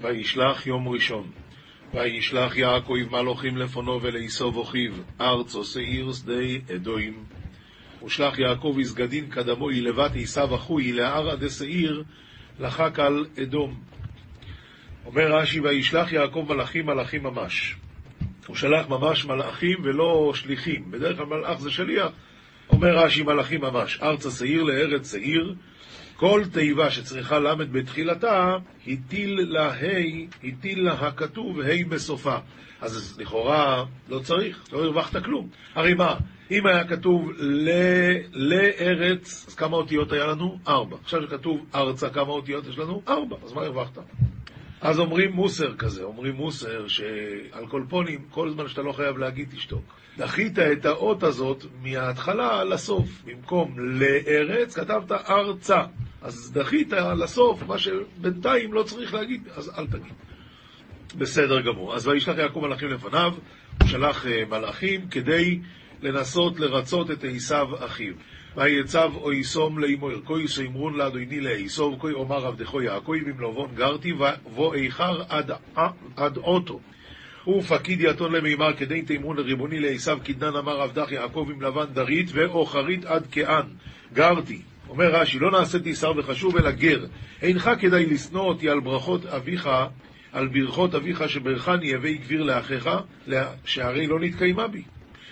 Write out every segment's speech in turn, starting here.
וישלח יום ראשון. וישלח יעקב מלוכים לפונו ולעשוב אחיו, ארצו שעיר שדה אדוים. ושלח יעקב יסגדין קדמוי לבת עשיו אחוי לערא דשעיר לחק על אדום. אומר רש"י, וישלח יעקב מלאכים מלאכים ממש. הוא שלח ממש מלאכים ולא שליחים. בדרך כלל מלאך זה שליח. אומר רש"י מלאכים ממש. ארצה שעיר לארץ שעיר. כל תיבה שצריכה ל' בתחילתה, הטיל לה ה', הטיל לה הכתוב ה' בסופה. אז לכאורה לא צריך, לא הרווחת כלום. הרי מה, אם היה כתוב ל... לארץ, אז כמה אותיות היה לנו? ארבע. עכשיו שכתוב ארצה, כמה אותיות יש לנו? ארבע. אז מה הרווחת? אז אומרים מוסר כזה, אומרים מוסר שעל כל פונים, כל זמן שאתה לא חייב להגיד תשתוק. דחית את האות הזאת מההתחלה לסוף. במקום לארץ, כתבת ארצה. אז דחית לסוף, מה שבינתיים לא צריך להגיד, אז אל תגיד. בסדר גמור. אז וישלח יעקב מלאכים לפניו, הוא שלח מלאכים כדי לנסות לרצות את עשיו אחיו. ויצב או יסום לאמו ערכוי שימרון לאדוני לעשוב, כוי אומר עבדכו יעקב במלובון גרתי, ובוא איכר עד, עד אוטו. ופקיד יתון למימר כדי תימרון לריבוני לעשו כדנן אמר עבדך יעקב עם לבן דרית ואוכרית עד כען. גרתי. אומר רש"י, לא נעשיתי שר וחשוב אלא גר. אינך כדאי לשנוא אותי על ברכות אביך, על ברכות אביך שברכני הווי גביר לאחיך, שהרי לא נתקיימה בי.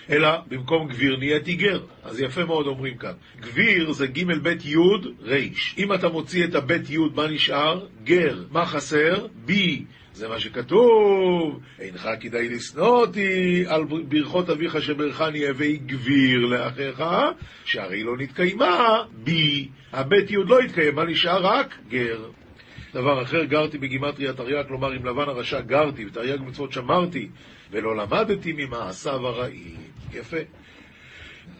אלא במקום גביר נהייתי גר. אז יפה מאוד אומרים כאן. גביר זה ג' ב' י' ר'. אם אתה מוציא את הב' י', מה נשאר? גר. מה חסר? בי. זה מה שכתוב, אינך כדאי לשנוא אותי על ברכות אביך שברכני הווי גביר לאחיך, שהרי לא נתקיימה בי. הבית י' לא התקיים, מה נשאר? רק גר. דבר אחר, גרתי בגימטריה תרי"ג, כלומר עם לבן הרשע גרתי, ותרי"ג מצוות שמרתי, ולא למדתי ממעשיו הרעים. יפה.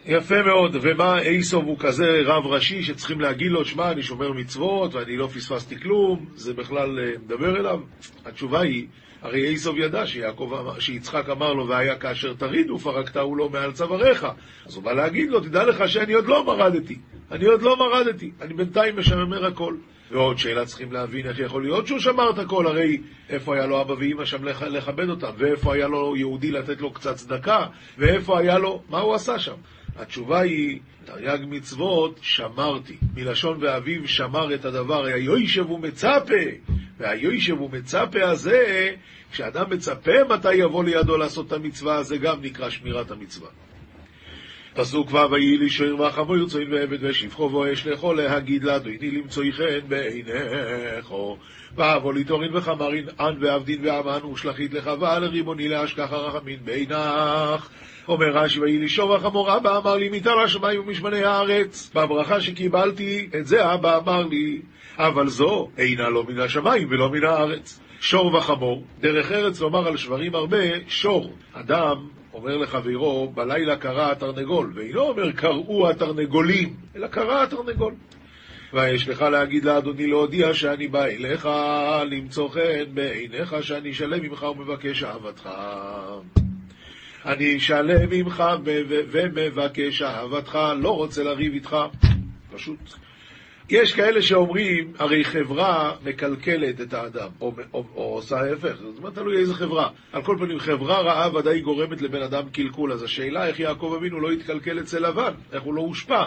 יפה מאוד, ומה אייסוב הוא כזה רב ראשי שצריכים להגיד לו, שמע, אני שומר מצוות ואני לא פספסתי כלום, זה בכלל מדבר אליו? התשובה היא, הרי אייסוב ידע שיעקב, שיצחק אמר לו, והיה כאשר תריד ופרקתהו לו מעל צוואריך. אז הוא בא להגיד לו, תדע לך שאני עוד לא מרדתי, אני עוד לא מרדתי, אני בינתיים משמר הכל. ועוד שאלה צריכים להבין איך יכול להיות שהוא שמר את הכל, הרי איפה היה לו אבא ואמא שם לכבד אותם, ואיפה היה לו יהודי לתת לו קצת צדקה, ואיפה היה לו, מה הוא עשה שם? התשובה היא, תרי"ג מצוות שמרתי. מלשון ואביו שמר את הדבר, היוישב ומצפה. והיוישב ומצפה הזה, כשאדם מצפה מתי יבוא לידו לעשות את המצווה, זה גם נקרא שמירת המצווה. פסוק ו' ויהי לי שוער וחמו ירצוין ועבד ושפחו ואש לכו להגיד לאדוני למצואי חן בעיניכו ואבו ליטורין וחמרין ען ועבדין ועמן ושלחית לך ועל ריבוני להשכח הרחמין בעינך. אומר רש"י ויהי לי שור החמור אבא אמר לי מתר השמיים ומשמני הארץ. בברכה שקיבלתי את זה אבא אמר לי. אבל זו אינה לא מן השמיים ולא מן הארץ. שור וחמור דרך ארץ לומר על שברים הרבה שור אדם אומר לחברו, בלילה קרא התרנגול, ואינו אומר קראו התרנגולים, אלא קרא התרנגול. ויש לך להגיד לאדוני להודיע שאני בא אליך למצוא חן בעיניך שאני שלם ממך ומבקש אהבתך. אני שלם ממך ומבקש אהבתך, לא רוצה לריב איתך. פשוט. יש כאלה שאומרים, הרי חברה מקלקלת את האדם, או, או, או עושה ההפך, זאת אומרת, תלוי איזה חברה. על כל פנים, חברה רעה ודאי גורמת לבן אדם קלקול, אז השאלה איך יעקב אבינו לא התקלקל אצל לבן, איך הוא לא הושפע.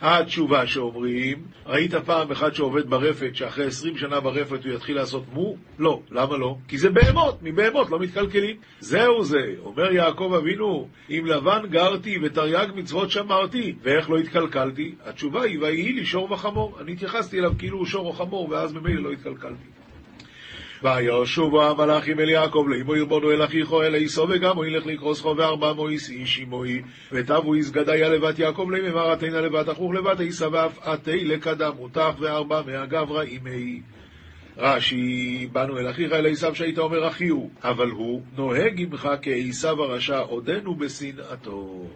התשובה שאומרים, ראית פעם אחד שעובד ברפת, שאחרי עשרים שנה ברפת הוא יתחיל לעשות מו? לא. למה לא? כי זה בהמות, מבהמות לא מתקלקלים. זהו זה, אומר יעקב אבינו, עם לבן גרתי ותרי"ג מצוות שמרתי, ואיך לא התקלקלתי? התשובה היא, ויהי לי שור וחמור. אני התייחסתי אליו כאילו הוא שור או חמור, ואז ממילא לא התקלקלתי. וישובו המלאכים אל יעקב לאמו ירבונו אל אחיכו אל עשו וגם הוא ילך לקרוסכו וארבע מויס איש עמוי. ותבו יסגדיה לבת יעקב למימר עתינה לבת אחוך לבת עשה ואף עתי לקדם אותך וארבע מהגברא אימי רש"י, באנו אל אחיך אל עשיו שהיית אומר אחי הוא, אבל הוא נוהג עמך כעשיו הרשע עודנו בשנאתו.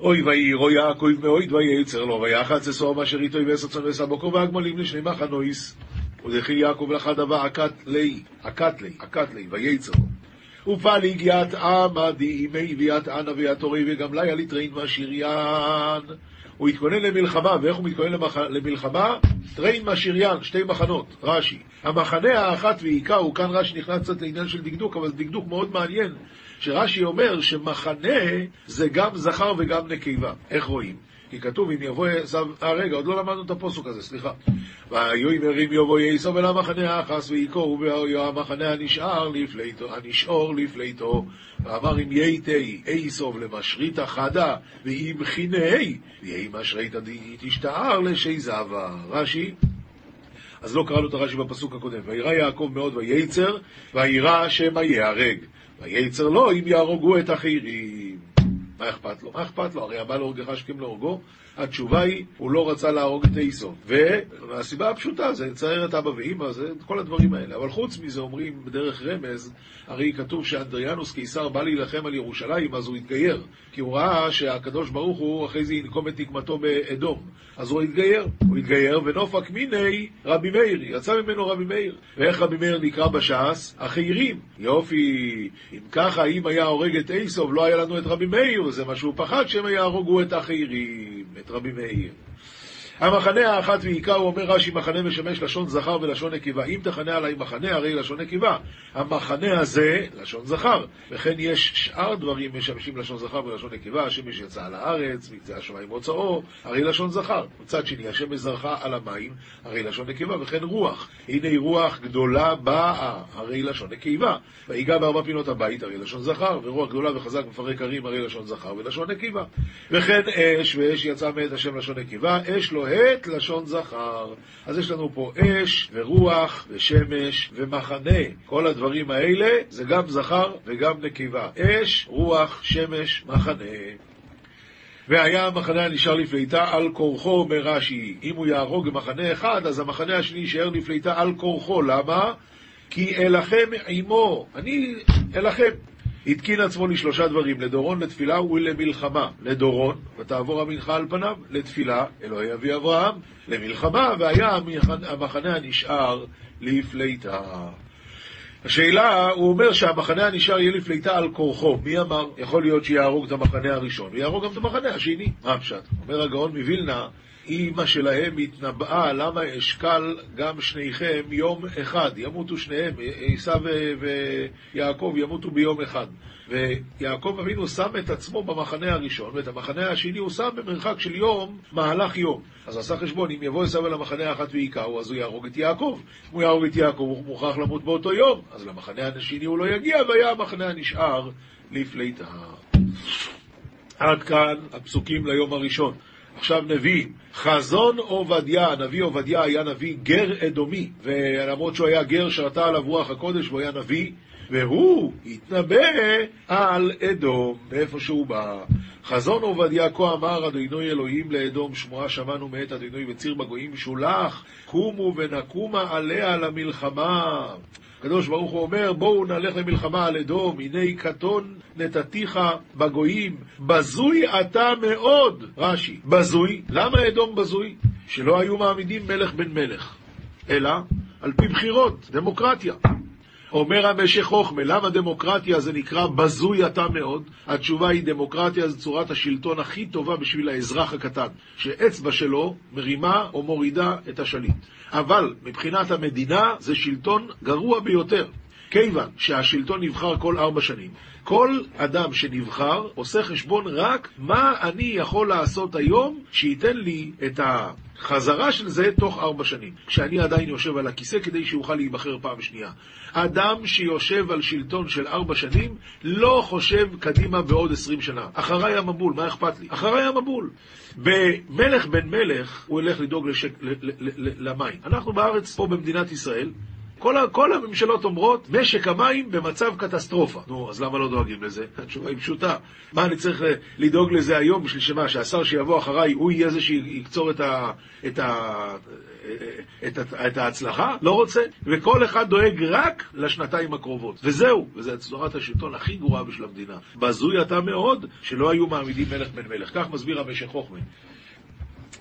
אוי ויהירו יעקב מאויד וייצר לו ויחץ אסור אשר איתו יבס צאן וסבוקו והגמלים לשני מחנויס ודכי יעקב לך דבר עקת לי, עקת לי, עקת לי, וייצר. ופליג ית עמא דעימיה וית ענא וית תורי וגמליא לתרין משריין. הוא התכונן למלחמה, ואיך הוא מתכונן למח... למלחמה? תריין משיריין, שתי מחנות, רש"י. המחנה האחת והכהו, כאן רש"י נכנס קצת לעניין של דקדוק, אבל זה דקדוק מאוד מעניין, שרש"י אומר שמחנה זה גם זכר וגם נקבה. איך רואים? כי כתוב, אם יבוא אה רגע, עוד לא למדנו את הפסוק הזה, סליחה. ויאמר אם יבוא עשו אל המחנה האחת והכהו המחנה הנשאר לפליטו, הנשאור לפליטו. ואמר אם ייתי איסוב למשריתא חדה, ואם חיני, ויהי משריתא תשתער לשייזבה. רש"י, אז לא קראנו את הרש"י בפסוק הקודם. וירא יעקב מאוד וייצר, וירא שמא ייהרג. וייצר לו אם יהרוגו את החירים. מה אכפת לו? מה אכפת לו? הרי הבא להורגך השכם להורגו. התשובה היא, הוא לא רצה להרוג את איסו. והסיבה הפשוטה זה לצייר את אבא ואימא, זה כל הדברים האלה. אבל חוץ מזה אומרים בדרך רמז, הרי כתוב שאנדריאנוס קיסר בא להילחם על ירושלים, אז הוא התגייר. כי הוא ראה שהקדוש ברוך הוא אחרי זה ינקום את נקמתו באדום. אז הוא התגייר. הוא התגייר, ונופק מיני רבי מאיר, יצא ממנו רבי מאיר. ואיך רבי מאיר נקרא בש"ס? החיירים. יופי, אם ככה, אם היה הורג את איסוב, לא היה לנו את רבי מאיר, זה מה שהוא פחד שהם יהרוגו את החיירים. את רבי מאיר. המחנה האחת ועיקר, הוא אומר רש"י, מחנה משמש לשון זכר ולשון נקבה. אם תכנה עליי מחנה, הרי לשון נקבה. המחנה הזה, לשון זכר. וכן יש שאר דברים משמשים לשון זכר ולשון נקבה, השמש יצא על הארץ, מקצה השמיים מוצאו, הרי לשון זכר. מצד שני, השמש זרחה על המים, הרי לשון נקבה, וכן רוח. הנה רוח גדולה באה, הרי לשון נקבה. ויגע בארבע פינות הבית, הרי לשון זכר, ורוח גדולה וחזק מפרק הרים, הרי לשון זכר ולשון נקבה. וכן אש, ואש יצא מאת השם לשון נקבה, אש לא הט לשון זכר. אז יש לנו פה אש ורוח ושמש ומחנה. כל הדברים האלה זה גם זכר וגם נקבה. אש, רוח, שמש, מחנה. והיה המחנה הנשאר לפליטה על כורחו, אומר רש"י. אם הוא יהרוג במחנה אחד, אז המחנה השני יישאר לפליטה על כורחו. למה? כי אלחם עמו. אני אלחם. התקין עצמו לשלושה דברים, לדורון, לתפילה ולמלחמה. לדורון, ותעבור המנחה על פניו, לתפילה, אלוהי אבי אברהם, למלחמה, והיה המחנה הנשאר לפליטה. השאלה, הוא אומר שהמחנה הנשאר יהיה לפליטה על כורחו. מי אמר? יכול להיות שיהרוג את המחנה הראשון, ויהרוג גם את המחנה השני. מה הפשט? אומר הגאון מווילנה, אימא שלהם התנבאה, למה אשקל גם שניכם יום אחד, ימותו שניהם, עשיו ויעקב ימותו ביום אחד. ויעקב אבינו שם את עצמו במחנה הראשון, ואת המחנה השני הוא שם במרחק של יום, מהלך יום. אז עשה חשבון, אם יבוא עשיו אל המחנה האחת ויכהו, אז הוא יהרוג את יעקב. אם הוא יהרוג את יעקב, הוא מוכרח למות באותו יום. אז למחנה השני הוא לא יגיע, והיה המחנה הנשאר לפליטה. עד כאן הפסוקים ליום הראשון. עכשיו נביא, חזון עובדיה, הנביא עובדיה היה נביא גר אדומי, ולמרות שהוא היה גר שרתה עליו רוח הקודש והוא היה נביא, והוא התנבא על אדום, מאיפה שהוא בא. חזון עובדיה כה אמר אדוני אלוהים לאדום, שמועה שמענו מאת אדוני וציר בגויים שולח, קומו ונקומה עליה למלחמה. הקדוש ברוך הוא אומר, בואו נלך למלחמה על אדום, הנה קטון נתתיך בגויים, בזוי אתה מאוד, רש"י. בזוי, למה אדום בזוי? שלא היו מעמידים מלך בן מלך, אלא על פי בחירות, דמוקרטיה. אומר המשך חוכמה, למה דמוקרטיה זה נקרא בזוי אתה מאוד? התשובה היא דמוקרטיה זה צורת השלטון הכי טובה בשביל האזרח הקטן, שאצבע שלו מרימה או מורידה את השליט. אבל מבחינת המדינה זה שלטון גרוע ביותר. כיוון שהשלטון נבחר כל ארבע שנים, כל אדם שנבחר עושה חשבון רק מה אני יכול לעשות היום שייתן לי את החזרה של זה תוך ארבע שנים, כשאני עדיין יושב על הכיסא כדי שיוכל להיבחר פעם שנייה. אדם שיושב על שלטון של ארבע שנים לא חושב קדימה בעוד עשרים שנה. אחריי המבול, מה אכפת לי? אחריי המבול. במלך בן מלך הוא ילך לדאוג לשק, למים. אנחנו בארץ, פה במדינת ישראל, כל, כל הממשלות אומרות, משק המים במצב קטסטרופה. נו, אז למה לא דואגים לזה? התשובה היא פשוטה. מה אני צריך לדאוג לזה היום בשביל שמה? שהשר שיבוא אחריי, הוא יהיה זה שיקצור את, ה, את, ה, את, ה, את ההצלחה? לא רוצה. וכל אחד דואג רק לשנתיים הקרובות. וזהו, וזו צורת השלטון הכי גרועה בשביל המדינה. בזוי אתה מאוד שלא היו מעמידים מלך בן מלך. כך מסביר המשך חוכמה.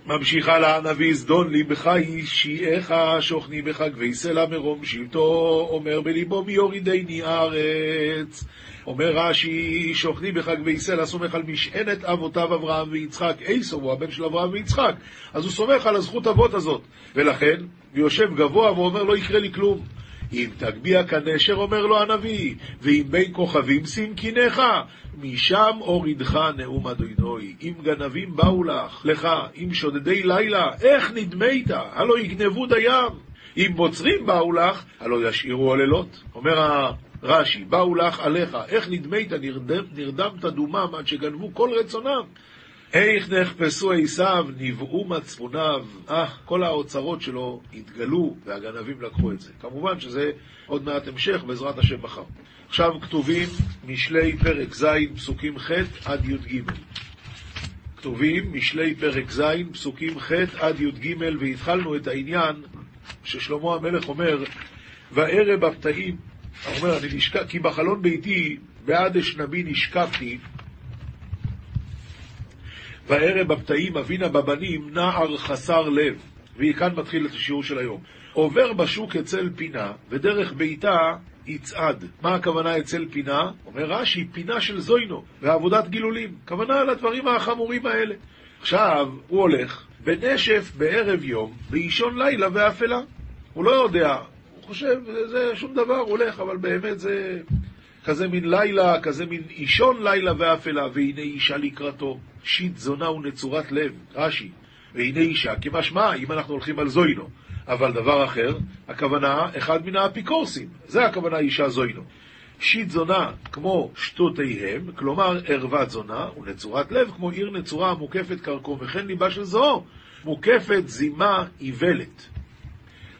ממשיכה לה הנביא זדון ליבך אישיעך שוכני בך גבי סלע מרום שבטו אומר בליבו מי יורידני ארץ אומר רש"י שוכני בך גבי סלע סומך על משענת אבותיו אברהם ויצחק עשו הוא הבן של אברהם ויצחק אז הוא סומך על הזכות אבות הזאת. ולכן יושב גבוה ואומר לא יקרה לי כלום אם תגביה כנשר, אומר לו הנביא, ואם בין כוכבים שים קינך, משם הורידך נאום אדוני. אם גנבים באו לך, לך, אם שודדי לילה, איך נדמית? הלא יגנבו דיים. אם בוצרים באו לך, הלא ישאירו עוללות. אומר רש"י, באו לך עליך, איך נדמית? נרדם, נרדמת דומם עד שגנבו כל רצונם. איך נחפשו עשיו, נבעו מצפוניו, אה, כל האוצרות שלו התגלו והגנבים לקחו את זה. כמובן שזה עוד מעט המשך, בעזרת השם מחר. עכשיו כתובים משלי פרק ז', פסוקים ח' עד י"ג. כתובים משלי פרק ז', פסוקים ח' עד י"ג, והתחלנו את העניין ששלמה המלך אומר, וערב הפתאים, אומר, אני נשכב, כי בחלון ביתי, בעד אשנבי נשכבתי, בערב הפתאים אבינה בבנים נער חסר לב, וכאן מתחיל את השיעור של היום. עובר בשוק אצל פינה, ודרך ביתה יצעד. מה הכוונה אצל פינה? אומר רש"י, פינה של זוינו, ועבודת גילולים. כוונה לדברים החמורים האלה. עכשיו, הוא הולך בנשף בערב יום, באישון לילה ואפלה. הוא לא יודע, הוא חושב, זה שום דבר, הוא הולך, אבל באמת זה כזה מין לילה, כזה מין אישון לילה ואפלה, והנה אישה לקראתו. שיט זונה ונצורת לב, רש"י, והנה אישה כמשמע, אם אנחנו הולכים על זוינו. אבל דבר אחר, הכוונה, אחד מן האפיקורסים, זה הכוונה אישה זוינו. שיט זונה כמו שטותיהם, כלומר ערוות זונה, ונצורת לב כמו עיר נצורה המוקפת קרקום, וכן ליבה של זו, מוקפת זימה איוולת.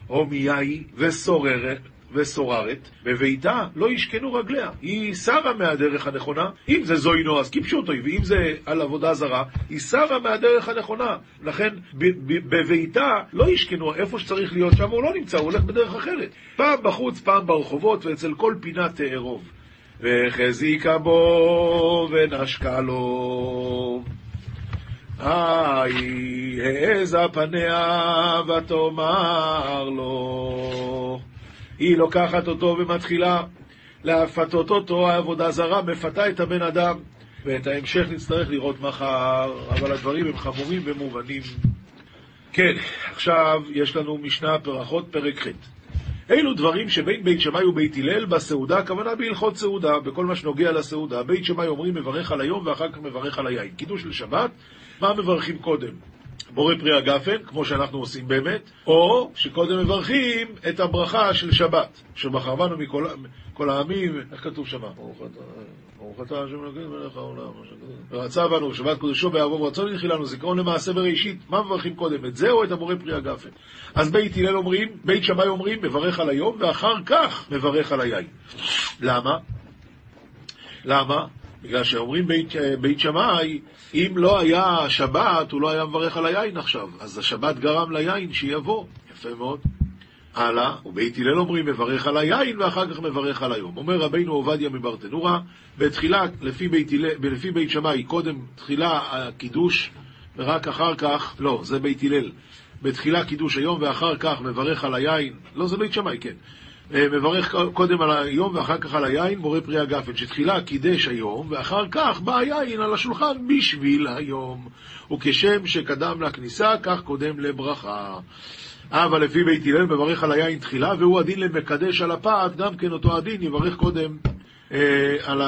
הומייאי וסוררת, וסוררת, בביתה לא ישכנו רגליה. היא שרה מהדרך הנכונה. אם זה זוינו, אז קיפשו אותו, ואם זה על עבודה זרה, היא שרה מהדרך הנכונה. לכן בביתה לא ישכנו, איפה שצריך להיות שם הוא לא נמצא, הוא הולך בדרך אחרת. פעם בחוץ, פעם ברחובות, ואצל כל פינה תארוב. וחזיקה בו ונשקה לו. היי, העזה פניה ותאמר לו. היא לוקחת אותו ומתחילה להפתות אותו, העבודה זרה מפתה את הבן אדם, ואת ההמשך נצטרך לראות מחר, אבל הדברים הם חמורים ומובנים. כן, עכשיו יש לנו משנה פרחות, פרק ח'. אלו דברים שבין בית שמאי ובית הלל בסעודה, הכוונה בהלכות סעודה, בכל מה שנוגע לסעודה. בית שמאי אומרים מברך על היום ואחר כך מברך על היין. קידוש לשבת, מה מברכים קודם? בורא פרי הגפן, כמו שאנחנו עושים באמת, או שקודם מברכים את הברכה של שבת, שבחרבנו מכל כל העמים, איך כתוב שם? ברוך אתה השם אלוקינו מלך העולם, ורצה בנו שבת קודשו בערבו ורצון ינחיל לנו זיכרון למעשה בראשית, מה מברכים קודם, את זה או את הבורא פרי הגפן? אז בית הלל אומרים, בית שמאי אומרים, מברך על היום, ואחר כך מברך על היין. למה? למה? בגלל שאומרים בית, בית שמאי, אם לא היה שבת, הוא לא היה מברך על היין עכשיו. אז השבת גרם ליין שיבוא. יפה מאוד. הלאה, ובית הלל אומרים מברך על היין ואחר כך מברך על היום. אומר רבינו עובדיה מברטנורה, בתחילה, לפי בית, לפי בית שמאי, קודם תחילה הקידוש ורק אחר כך, לא, זה בית הלל. בתחילה קידוש היום ואחר כך מברך על היין, לא זה בית שמאי, כן. אה, מברך קודם על היום ואחר כך על היין, בורא פרי הגפן, שתחילה קידש היום, ואחר כך בא היין על השולחן בשביל היום. וכשם שקדם לכניסה, כך קודם לברכה. אבל לפי בית הלל מברך על היין תחילה, והוא הדין למקדש על הפעת, גם כן אותו הדין יברך קודם אה, על,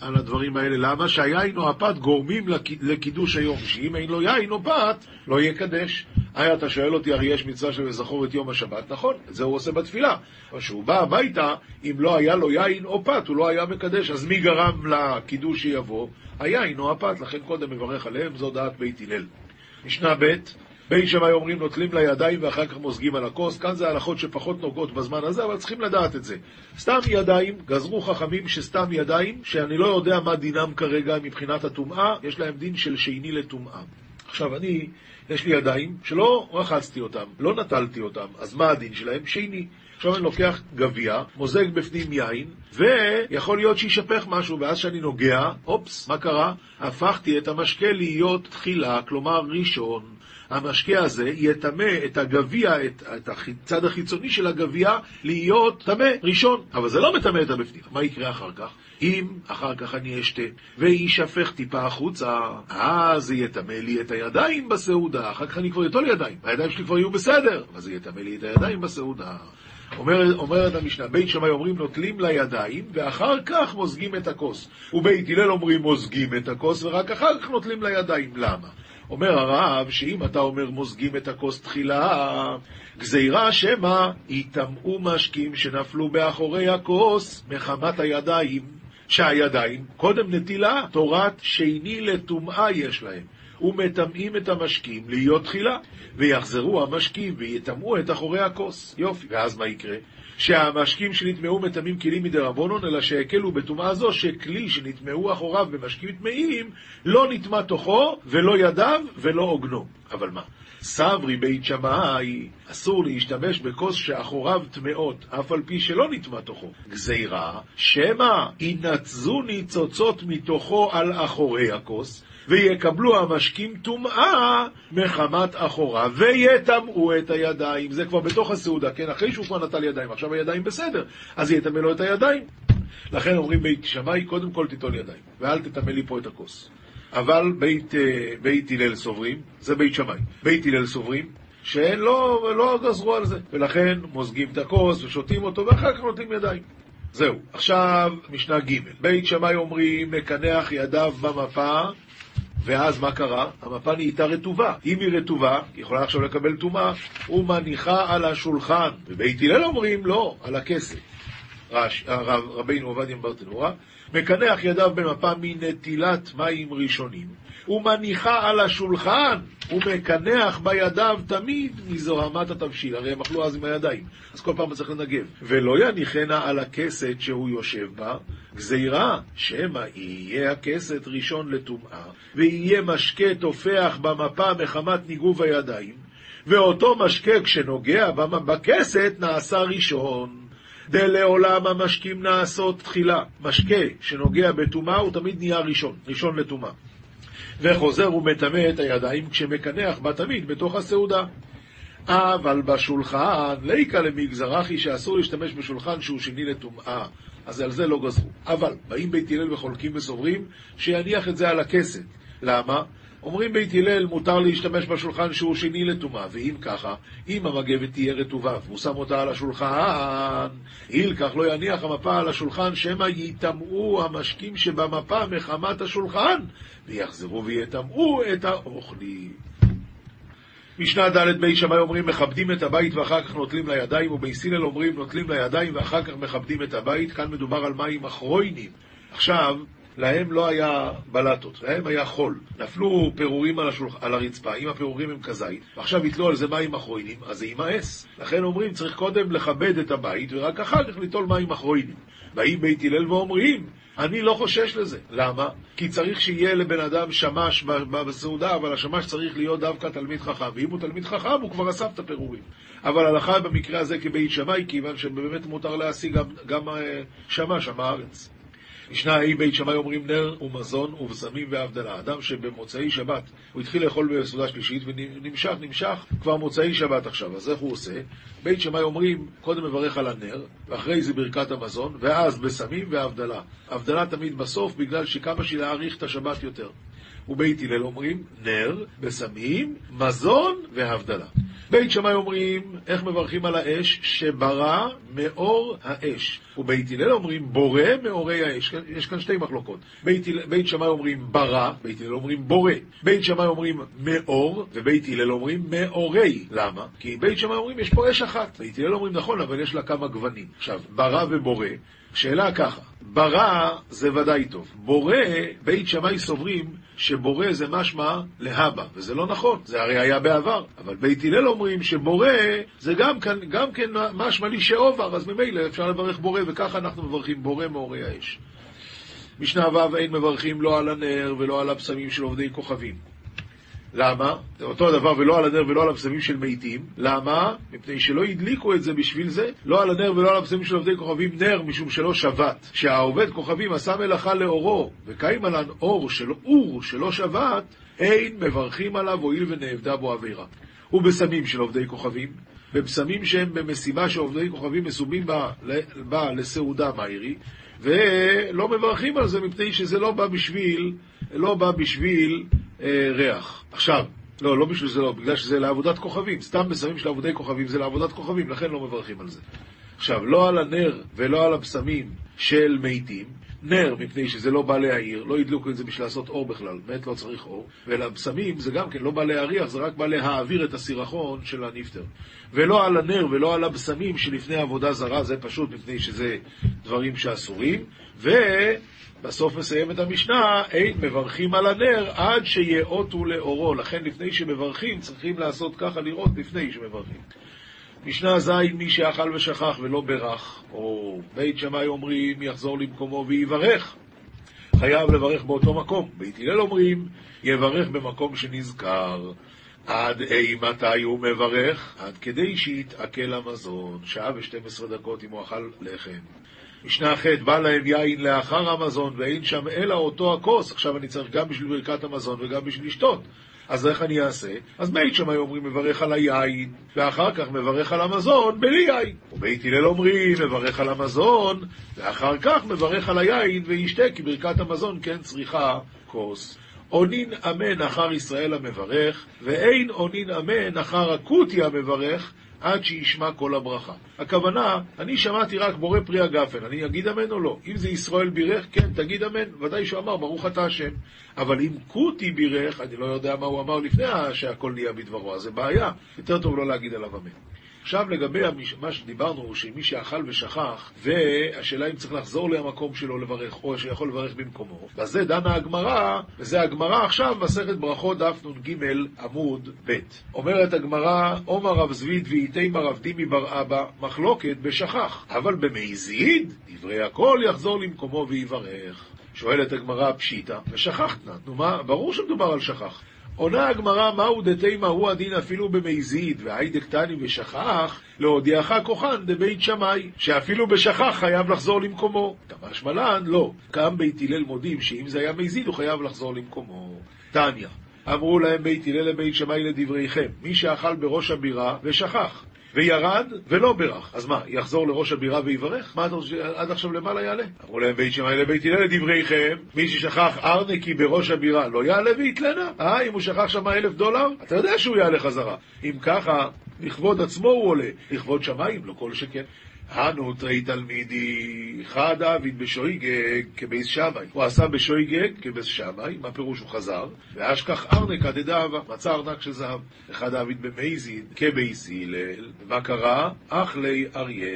על הדברים האלה. למה? שהיין או הפת גורמים לקידוש היום, שאם אין לו יין או פת, לא יקדש. היי, אתה שואל אותי, הרי יש מצווה של לזכור את יום השבת, נכון, את זה הוא עושה בתפילה. אבל כשהוא בא הביתה, אם לא היה לו יין או פת, הוא לא היה מקדש, אז מי גרם לקידוש שיבוא? היין או הפת, לכן קודם מברך עליהם, זו דעת בית הלל. משנה ב' בין שמאי אומרים נוטלים לידיים ואחר כך מוזגים על הכוס, כאן זה הלכות שפחות נוגעות בזמן הזה, אבל צריכים לדעת את זה. סתם ידיים, גזרו חכמים שסתם ידיים, שאני לא יודע מה דינם כרגע מבחינת הטומאה, יש להם דין של שני לטומאה. עכשיו אני, יש לי ידיים שלא רחצתי אותם, לא נטלתי אותם, אז מה הדין שלהם? שני. עכשיו אני לוקח גביע, מוזג בפנים יין, ויכול להיות שישפך משהו, ואז כשאני נוגע, אופס, מה קרה? הפכתי את המשקה להיות תחילה, כלומר ראשון. המשקה הזה יטמא את הגביע, את, את הצד החיצוני של הגביע, להיות טמא ראשון. אבל זה לא מטמא את הבפנים. מה יקרה אחר כך? אם אחר כך אני אשתה ויישפך טיפה החוצה, אז זה יטמא לי את הידיים בסעודה. אחר כך אני כבר אטול ידיים, הידיים שלי כבר יהיו בסדר, אבל זה יטמא לי את הידיים בסעודה. אומר, המשנה, בית שמאי אומרים נוטלים לידיים, ואחר כך מוזגים את הכוס. ובית הלל אומרים מוזגים את הכוס, ורק אחר כך נוטלים לידיים. למה? אומר הרב שאם אתה אומר מוזגים את הכוס תחילה, גזירה שמא יטמאו משקים שנפלו באחורי הכוס מחמת הידיים, שהידיים, קודם נטילה, תורת שני לטומאה יש להם. ומטמאים את המשקים להיות תחילה, ויחזרו המשקים ויטמאו את אחורי הכוס. יופי. ואז מה יקרה? שהמשקים שנטמאו מטמאים כלים מדרבנון, אלא שהקלו בטומאה זו שכלי שנטמאו אחוריו במשקים טמאים, לא נטמא תוכו, ולא ידיו, ולא עוגנו. אבל מה? סברי בית שמאי, אסור להשתמש בכוס שאחוריו טמאות, אף על פי שלא נטמא תוכו. גזירה, שמא ינצזו ניצוצות מתוכו על אחורי הכוס, ויקבלו המשקים טומאה מחמת אחורה, ויטמאו את הידיים. זה כבר בתוך הסעודה, כן? אחרי שהוא כבר נטל ידיים, עכשיו הידיים בסדר, אז יטמא לו את הידיים. לכן אומרים בית שמאי, קודם כל תיטול ידיים, ואל תטמא לי פה את הכוס. אבל בית, אה, בית הלל סוברים, זה בית שמאי, בית הלל סוברים, שהם לא, גזרו על זה, ולכן מוזגים את הכוס ושותים אותו, ואחר כך נותנים ידיים. זהו. עכשיו, משנה ג' בית שמאי אומרים, מקנח ידיו במפה, ואז מה קרה? המפה נהייתה רטובה. אם היא רטובה, היא יכולה עכשיו לקבל טומאה, ומניחה על השולחן. ובית הלל אומרים, לא, על הכסף. רבינו עובדיה ברטנורה, מקנח ידיו במפה מנטילת מים ראשונים, ומניחה על השולחן, ומקנח בידיו תמיד מזוהמת התבשיל. הרי הם אכלו אז עם הידיים, אז כל פעם צריך לנגב. ולא יניחנה על הכסת שהוא יושב בה, גזירה, שמא יהיה הכסת ראשון לטומאה, ויהיה משקה תופח במפה מחמת ניגוב הידיים, ואותו משקה כשנוגע בכסת נעשה ראשון. דלעולם המשקים נעשות תחילה. משקה שנוגע בטומאה הוא תמיד נהיה ראשון, ראשון לטומאה. וחוזר ומטמא את הידיים כשמקנח בה תמיד בתוך הסעודה. אבל בשולחן, ליקה למגזר אחי שאסור להשתמש בשולחן שהוא שני לטומאה. אז על זה לא גזרו. אבל באים בית הלל וחולקים וסוברים שיניח את זה על הכסת. למה? אומרים בית הלל, מותר להשתמש בשולחן שהוא שני לטומאה, ואם ככה, אם המגבת תהיה רטובה והוא שם אותה על השולחן, הילקח לא יניח המפה על השולחן, שמא יטמאו המשקים שבמפה מחמת השולחן, ויחזרו ויטמאו את האוכלים. משנה ד' בי שמאי אומרים מכבדים את הבית ואחר כך נוטלים לידיים, ובייס הלל אומרים נוטלים לידיים ואחר כך מכבדים את הבית. כאן מדובר על מים אחרוינים. עכשיו, להם לא היה בלטות, להם היה חול. נפלו פירורים על, השולח... על הרצפה, אם הפירורים הם כזית, ועכשיו יתלו על זה מים אחרוינים, אז זה יימאס. לכן אומרים, צריך קודם לכבד את הבית, ורק אחר כך ליטול מים אחרוינים. באים בית הלל ואומרים, אני לא חושש לזה. למה? כי צריך שיהיה לבן אדם שמש בסעודה, אבל השמש צריך להיות דווקא תלמיד חכם. ואם הוא תלמיד חכם, הוא כבר אסף את הפירורים. אבל הלכה במקרה הזה כבית שמאי, כיוון שבאמת מותר להשיג גם, גם אה, שמש, עם הארץ. משנה ההיא בית שמאי אומרים נר ומזון ובשמים והבדלה. אדם שבמוצאי שבת הוא התחיל לאכול בסעודה שלישית ונמשך, נמשך כבר מוצאי שבת עכשיו. אז איך הוא עושה? בית שמאי אומרים, קודם מברך על הנר, ואחרי זה ברכת המזון, ואז בשמים והבדלה. הבדלה תמיד בסוף, בגלל שכמה שלהאריך את השבת יותר. ובית הלל אומרים נר, בשמים, מזון והבדלה. בית שמאי אומרים, איך מברכים על האש? שברא מאור האש. ובית הלל אומרים, בורא מאורי האש. יש כאן שתי מחלוקות. בית, בית שמאי אומרים ברא, בית הלל אומרים בורא. בית שמאי אומרים מאור, ובית הלל אומרים מאורי. למה? כי בית שמאי אומרים, יש פה אש אחת. בית הלל אומרים, נכון, אבל יש לה כמה גוונים. עכשיו, ברא ובורא, שאלה ככה, ברא זה ודאי טוב. בורא, בית שמאי סוברים שבורא זה משמע להבא, וזה לא נכון, זה הרי היה בעבר. אבל בית הלל אומרים שבורא זה גם כן, גם כן משמע לי שעובר, אז ממילא אפשר לברך בורא, וככה אנחנו מברכים בורא מאורי האש. משנה ו' אין מברכים לא על הנר ולא על הבשמים של עובדי כוכבים. למה? זה אותו הדבר ולא על הנר ולא על הבשמים של מתים. למה? מפני שלא הדליקו את זה בשביל זה. לא על הנר ולא על הבשמים של עובדי כוכבים נר, משום שלא שבת. שהעובד כוכבים עשה מלאכה לאורו, וקיים עלן אור של אור שלא שבת, אין מברכים עליו הואיל ונאבדה בו עבירה. ובשמים של עובדי כוכבים, בבשמים שהם במסיבה שעובדי כוכבים מסובים בה, בה לסעודה מאירי, ולא מברכים על זה מפני שזה לא בא בשביל, לא בא בשביל ריח. עכשיו, לא, לא בשביל זה לא, בגלל שזה לעבודת כוכבים. סתם בשמים של עבודי כוכבים זה לעבודת כוכבים, לכן לא מברכים על זה. עכשיו, לא על הנר ולא על הבשמים של מתים, נר, מפני שזה לא בא להעיר, לא הדלוקו את זה בשביל לעשות אור בכלל, מת לא צריך אור, ולבשמים זה גם כן לא בא להריח, זה רק בא להעביר את הסירחון של הנפטר. ולא על הנר ולא על הבשמים שלפני עבודה זרה, זה פשוט מפני שזה דברים שאסורים, ובסוף מסיים את המשנה, אין מברכים על הנר עד שיאותו לאורו, לכן לפני שמברכים צריכים לעשות ככה לראות לפני שמברכים. משנה ז' מי שאכל ושכח ולא ברך, או בית שמאי אומרים יחזור למקומו ויברך, חייב לברך באותו מקום. בית הלל אומרים יברך במקום שנזכר. עד אי מתי הוא מברך? עד כדי שיתעכל המזון, שעה ושתים עשרה דקות אם הוא אכל לחם. משנה ח' בא להם יין לאחר המזון ואין שם אלא אותו הכוס. עכשיו אני צריך גם בשביל ברכת המזון וגם בשביל לשתות. אז איך אני אעשה? אז בית שמאי אומרים מברך על היין, ואחר כך מברך על המזון בלי יין. ובית הלל אומרים מברך על המזון, ואחר כך מברך על היין וישתה, כי ברכת המזון כן צריכה כוס. אונין אמן אחר ישראל המברך, ואין אונין אמן אחר הכותי המברך, עד שישמע כל הברכה. הכוונה, אני שמעתי רק בורא פרי הגפן, אני אגיד אמן או לא? אם זה ישראל בירך, כן, תגיד אמן. ודאי שהוא אמר, ברוך אתה השם. אבל אם כותי בירך, אני לא יודע מה הוא אמר לפני שהכל נהיה בדברו, אז זה בעיה. יותר טוב לא להגיד עליו אמן. עכשיו לגבי מה שדיברנו, שמי שאכל ושכח, והשאלה אם צריך לחזור למקום שלו לברך, או שיכול לברך במקומו, בזה דנה הגמרא, וזה הגמרא עכשיו, מסכת ברכות דף נ"ג עמוד ב'. אומרת הגמרא, עומר רב זביד ואיתימה רב דימי בר אבא, מחלוקת בשכח, אבל במזיד, דברי הכל יחזור למקומו ויברך. שואלת הגמרא פשיטא, ושכחת נא, נו מה, ברור שמדובר על שכח. עונה הגמרא, מהו דתימה הוא הדין אפילו במזיד, והיידק תני ושכח, להודיעך כוחן דבית שמאי, שאפילו בשכח חייב לחזור למקומו. תמש מלן, לא. קם בית הלל מודים שאם זה היה מזיד הוא חייב לחזור למקומו. תניא, אמרו להם בית הלל לבית שמאי לדבריכם, מי שאכל בראש הבירה ושכח. וירד ולא בירך. אז מה, יחזור לראש הבירה ויברך? מה אתה רוצה שעד עכשיו למעלה יעלה? אמרו להם בית שמאי לבית הלל לדבריכם, מי ששכח ארנקי בראש הבירה לא יעלה ויתלנה. אה, אם הוא שכח שם אלף דולר, אתה יודע שהוא יעלה חזרה. אם ככה, לכבוד עצמו הוא עולה, לכבוד שמיים, לא כל שכן. הנהו תרי תלמידי, חד עביד בשוגג כבית שמאי. הוא עשה בשוגג כבית שמאי, מה פירוש הוא חזר? ואשכח ארנקא דדהבא, מצא ארנק של זהב. וחד עביד במזיד כבית הלל, ומה קרה? אכליה אריא.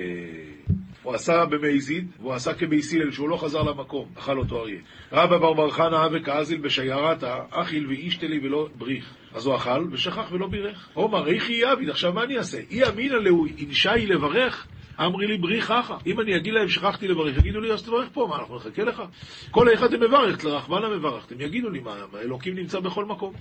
הוא עשה במזיד, והוא עשה כבית הלל, שהוא לא חזר למקום, אכל אותו אריה. רבה בר בר חנה הוה קאזיל בשיירתא, אכיל ואישתלי ולא בריך. אז הוא אכל ושכח ולא בירך. אמר, היכי אעביד, עכשיו מה אני אעשה? אי אמינא להו אנשאי לברך? אמרי לי ברי חכה. אם אני אגיד להם שכחתי לברך, יגידו לי אז תברך פה, מה אנחנו נחכה לך? כל אחד מברך, לרחמנה מברכתם, יגידו לי מה, אלוקים נמצא בכל מקום.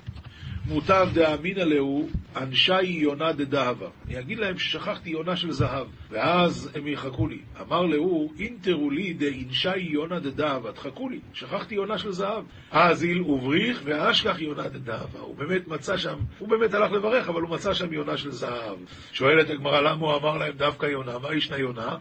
מוטב דאמינא להו אנשי יונה דדהבה. אני אגיד להם ששכחתי יונה של זהב, ואז הם יחכו לי. אמר להו, אינטרו לי דאנשי יונה דדהבה, תחכו לי, שכחתי יונה של זהב. אזיל ובריך ואשכח יונה דדהבה. הוא באמת מצא שם, הוא באמת הלך לברך, אבל הוא מצא שם יונה של זהב. שואלת הגמרא, למה הוא אמר להם דווקא יונה? מה ישנה יונה?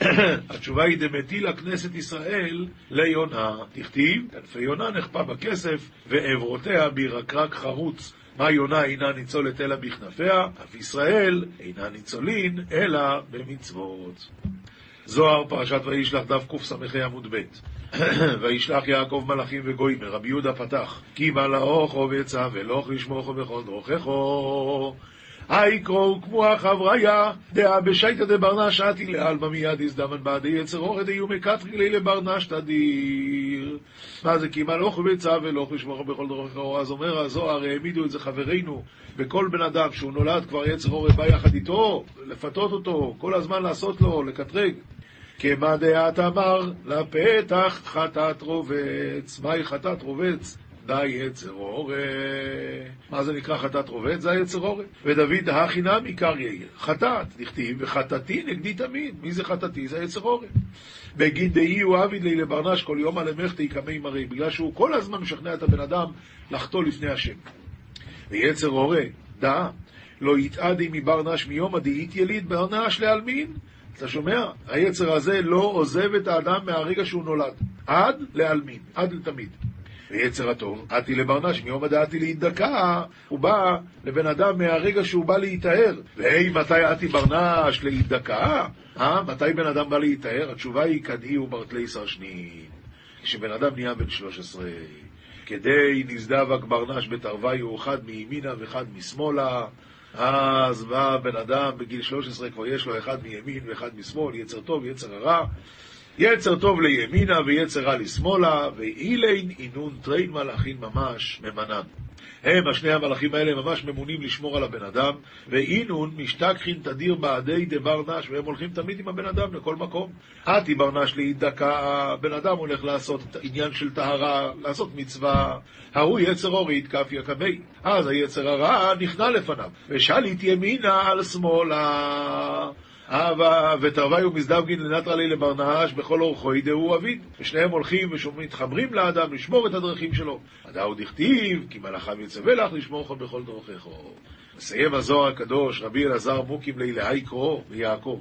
התשובה היא דמטילה כנסת ישראל ליונה. תכתיב, כנפי יונה נחפה בכסף, ועברותיה בירקרק חרוץ. מה יונה אינה ניצולת אלא בכנפיה, אף ישראל אינה ניצולין אלא במצוות. זוהר, פרשת וישלח דף קס"ה עמוד ב' וישלח יעקב מלאכים וגויים, רבי יהודה פתח, כי מלאכו וצא ולוך לשמוכו בכל דרכךו היקרו כמו החבריה, דאה בשייטא דברנש עתי לעלמא מיד הזדמן בעדי יצר אורד איומי קטרי לי לברנש תדיר. מה זה כי מלוך ובצע ולוך לשמור בכל דרכו. אז אומר הזוהר, העמידו את זה חברינו, וכל בן אדם שהוא נולד כבר יצר אורד בא יחד איתו, לפתות אותו, כל הזמן לעשות לו, לקטרג. כמה דעת אמר, לפתח חטאת רובץ. מהי חטאת רובץ? די יצר אורה. מה זה נקרא חטאת רובד? זה היצר אורה. ודוד הכי נמי קריא, חטאת, דכתיב, וחטאתי נגדי תמיד. מי זה חטאתי? זה היצר אורה. בגין דאי הוא עביד לי לברנש כל יום על המחתי קמי מרי, בגלל שהוא כל הזמן משכנע את הבן אדם לחטוא לפני השם. ויצר אורה, דע, לא יתעדי מברנש מיום הדאית יליד ברנש לעלמין. אתה שומע? היצר הזה לא עוזב את האדם מהרגע שהוא נולד. עד לעלמין, עד לתמיד. ויצר הטוב, עתי לברנש, מיום הדעתי להידקה, הוא בא לבן אדם מהרגע שהוא בא להיטהר. והי, מתי עתי ברנש להידקה? אה? מתי בן אדם בא להיטהר? התשובה היא, כדאי וברטלי סרשנין. כשבן אדם נהיה בן 13, כדי נזדבק ברנש בתרוויו, אחד מימינה ואחד משמאלה. אז בא בן אדם בגיל 13, כבר יש לו אחד מימין ואחד משמאל, יצר טוב, יצר הרע. יצר טוב לימינה ויצר רע לשמאלה, ואילין אינון טריין מלאכין ממש ממנן. הם, השני המלאכים האלה, ממש ממונים לשמור על הבן אדם, ואינון משתכחין תדיר בעדי דבר נש, והם הולכים תמיד עם הבן אדם לכל מקום. עתי בר נש להידקה, הבן אדם הולך לעשות עניין של טהרה, לעשות מצווה, ההוא יצר אורית כף יקבי. אז היצר הרע נכנע לפניו, ושליט ימינה על שמאלה. ותרוויו מזדבגין לנטרה לי לברנש בכל אורחו ידעו אביד. ושניהם הולכים ומתחברים לאדם לשמור את הדרכים שלו. הדאו דכתיב, כי מלאכיו יצווה לך לשמור לך בכל דרכיך. מסיים הזוהר הקדוש, רבי אלעזר מוקים לילהי קרוא ויעקב.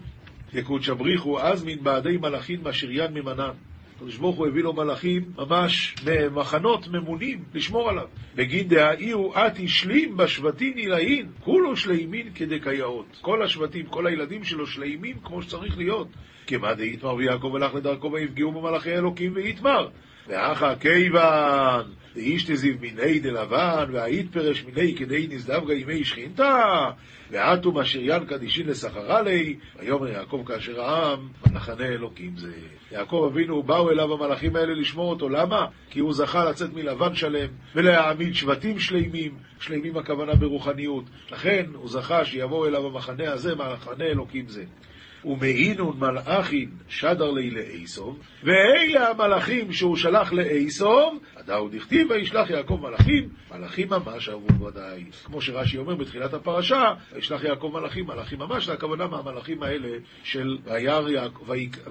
יקוד שבריחו אז מן בעדי מלאכין משריין ממנן. הקדוש ברוך הוא הביא לו מלאכים ממש במחנות ממונים לשמור עליו. בגין דהאי הוא את השלים בשבטים נילאין, כולו שלימין כדקייאות. כל השבטים, כל הילדים שלו שלימים כמו שצריך להיות. כמה דאיתמר ויעקב הלך לדרכו ויפגעו במלאכי אלוקים ויתמר. ואחא כיוון דאיש תזיב מיני דלבן, והאית פרש מיני כדי נזדבגה ימי שכינתה, ועטו משריין קדישין לסחרה לי, ויאמר יעקב כאשר העם, במחנה אלוקים זה. יעקב אבינו, באו אליו המלאכים האלה לשמור אותו, למה? כי הוא זכה לצאת מלבן שלם, ולהעמיד שבטים שלימים, שלימים הכוונה ברוחניות. לכן הוא זכה שיבוא אליו המחנה הזה, מחנה אלוקים זה. ומעינון מלאכין שדר לי לאיסוב, ואלה המלאכים שהוא שלח לאיסוב, הדאו דכתיב וישלח יעקב מלאכים, מלאכים ממש אהבו ודאי. כמו שרש"י אומר בתחילת הפרשה, וישלח יעקב מלאכים, מלאכים ממש, זה הכוונה מהמלאכים האלה של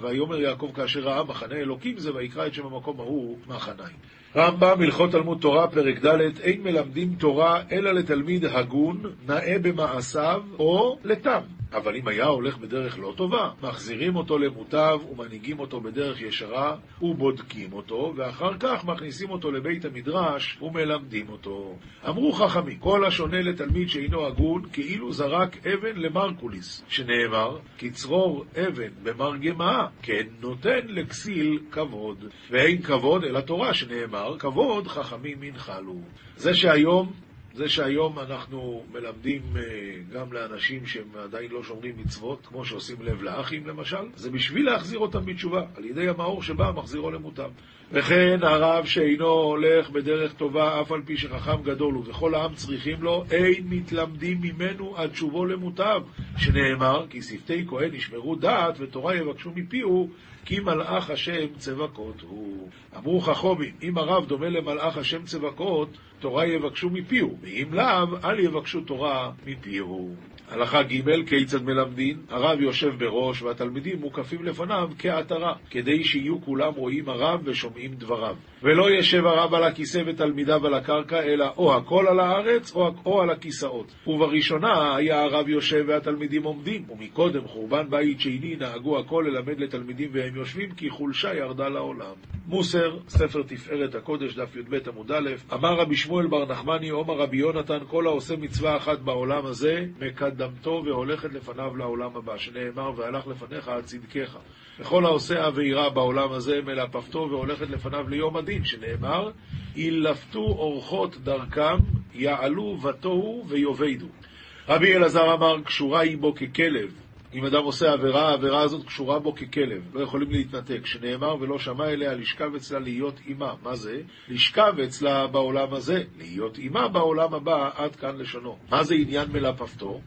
ויאמר יעקב כאשר ראה מחנה אלוקים זה, ויקרא את שם המקום ההוא מחניים. רמב"ם, הלכות תלמוד תורה, פרק ד', אין מלמדים תורה אלא לתלמיד הגון, נאה במעשיו או לתם. אבל אם היה הולך בדרך לא טובה, מחזירים אותו למוטב ומנהיגים אותו בדרך ישרה ובודקים אותו, ואחר כך מכניסים אותו לבית המדרש ומלמדים אותו. אמרו חכמים, כל השונה לתלמיד שאינו הגון, כאילו זרק אבן למרקוליס, שנאמר, כצרור אבן במרגמה, כן נותן לכסיל כבוד. ואין כבוד אלא תורה, שנאמר, כבוד חכמים ינחלו. זה שהיום זה שהיום אנחנו מלמדים אה, גם לאנשים שהם עדיין לא שומרים מצוות, כמו שעושים לב לאחים למשל, זה בשביל להחזיר אותם בתשובה, על ידי המאור שבא מחזירו למותם. וכן הרב שאינו הולך בדרך טובה, אף על פי שחכם גדול הוא, וכל העם צריכים לו, אין מתלמדים ממנו עד שובו למוטב, שנאמר, כי שפתי כהן ישמרו דעת ותורה יבקשו מפיהו, כי מלאך השם צבקות הוא. אמרו חכומים, אם הרב דומה למלאך השם צבקות, תורה יבקשו מפיהו, ואם לאו, אל יבקשו תורה מפיהו. הלכה ג' כיצד מלמדין? הרב יושב בראש והתלמידים מוקפים לפניו כעטרה, כדי שיהיו כולם רואים הרב ושומעים דבריו. ולא ישב הרב על הכיסא ותלמידיו על הקרקע, אלא או הכל על הארץ או, או על הכיסאות. ובראשונה היה הרב יושב והתלמידים עומדים, ומקודם חורבן בית שני נהגו הכל ללמד לתלמידים והם יושבים, כי חולשה ירדה לעולם. מוסר, ספר תפארת הקודש, דף י"ב עמוד א', אמר רבי שמואל בר נחמני, עומר רבי יונתן, כל העושה מצווה אחת בעולם הזה, מקדמתו והולכת לפניו לעולם הבא, שנאמר, והלך לפניך עד צדקך. וכל העושה עבירה בעולם הזה, מלפפתו והולכת לפניו ליום הדין, שנאמר, ילפתו אורחות דרכם, יעלו ותוהו ויאבדו. רבי אלעזר אמר, קשורה היא בו ככלב, אם אדם עושה עבירה, העבירה הזאת קשורה בו ככלב, לא יכולים להתנתק. שנאמר ולא שמע אליה לשכב אצלה להיות אימה. מה זה? לשכב אצלה בעולם הזה, להיות אימה בעולם הבא, עד כאן לשונו. מה זה עניין מלפפתו?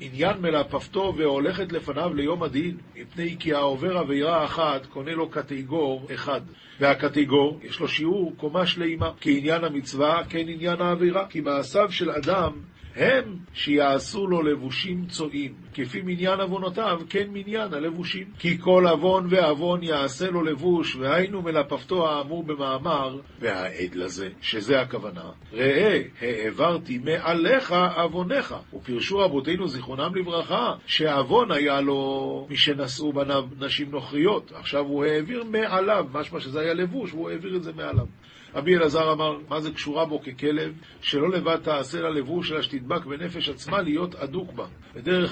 עניין מלפפתו והולכת לפניו ליום הדין, מפני כי העובר עבירה אחת קונה לו קטגור אחד. והקטגור יש לו שיעור קומה שלימה, כעניין המצווה כן עניין העבירה, כי מעשיו של אדם הם שיעשו לו לבושים צועים, כפי מניין עוונותיו, כן מניין הלבושים. כי כל עוון ועוון יעשה לו לבוש, והיינו מלפפתו האמור במאמר, והעד לזה, שזה הכוונה. ראה, העברתי מעליך עווניך. ופרשו רבותינו זיכרונם לברכה, שעוון היה לו משנשאו בניו נשים נוכריות. עכשיו הוא העביר מעליו, משמע שזה היה לבוש, והוא העביר את זה מעליו. רבי אלעזר אמר, מה זה קשורה בו ככלב, שלא לבד תעשה לה לבוש, אלא שתדבק בנפש עצמה להיות אדוק בה. בדרך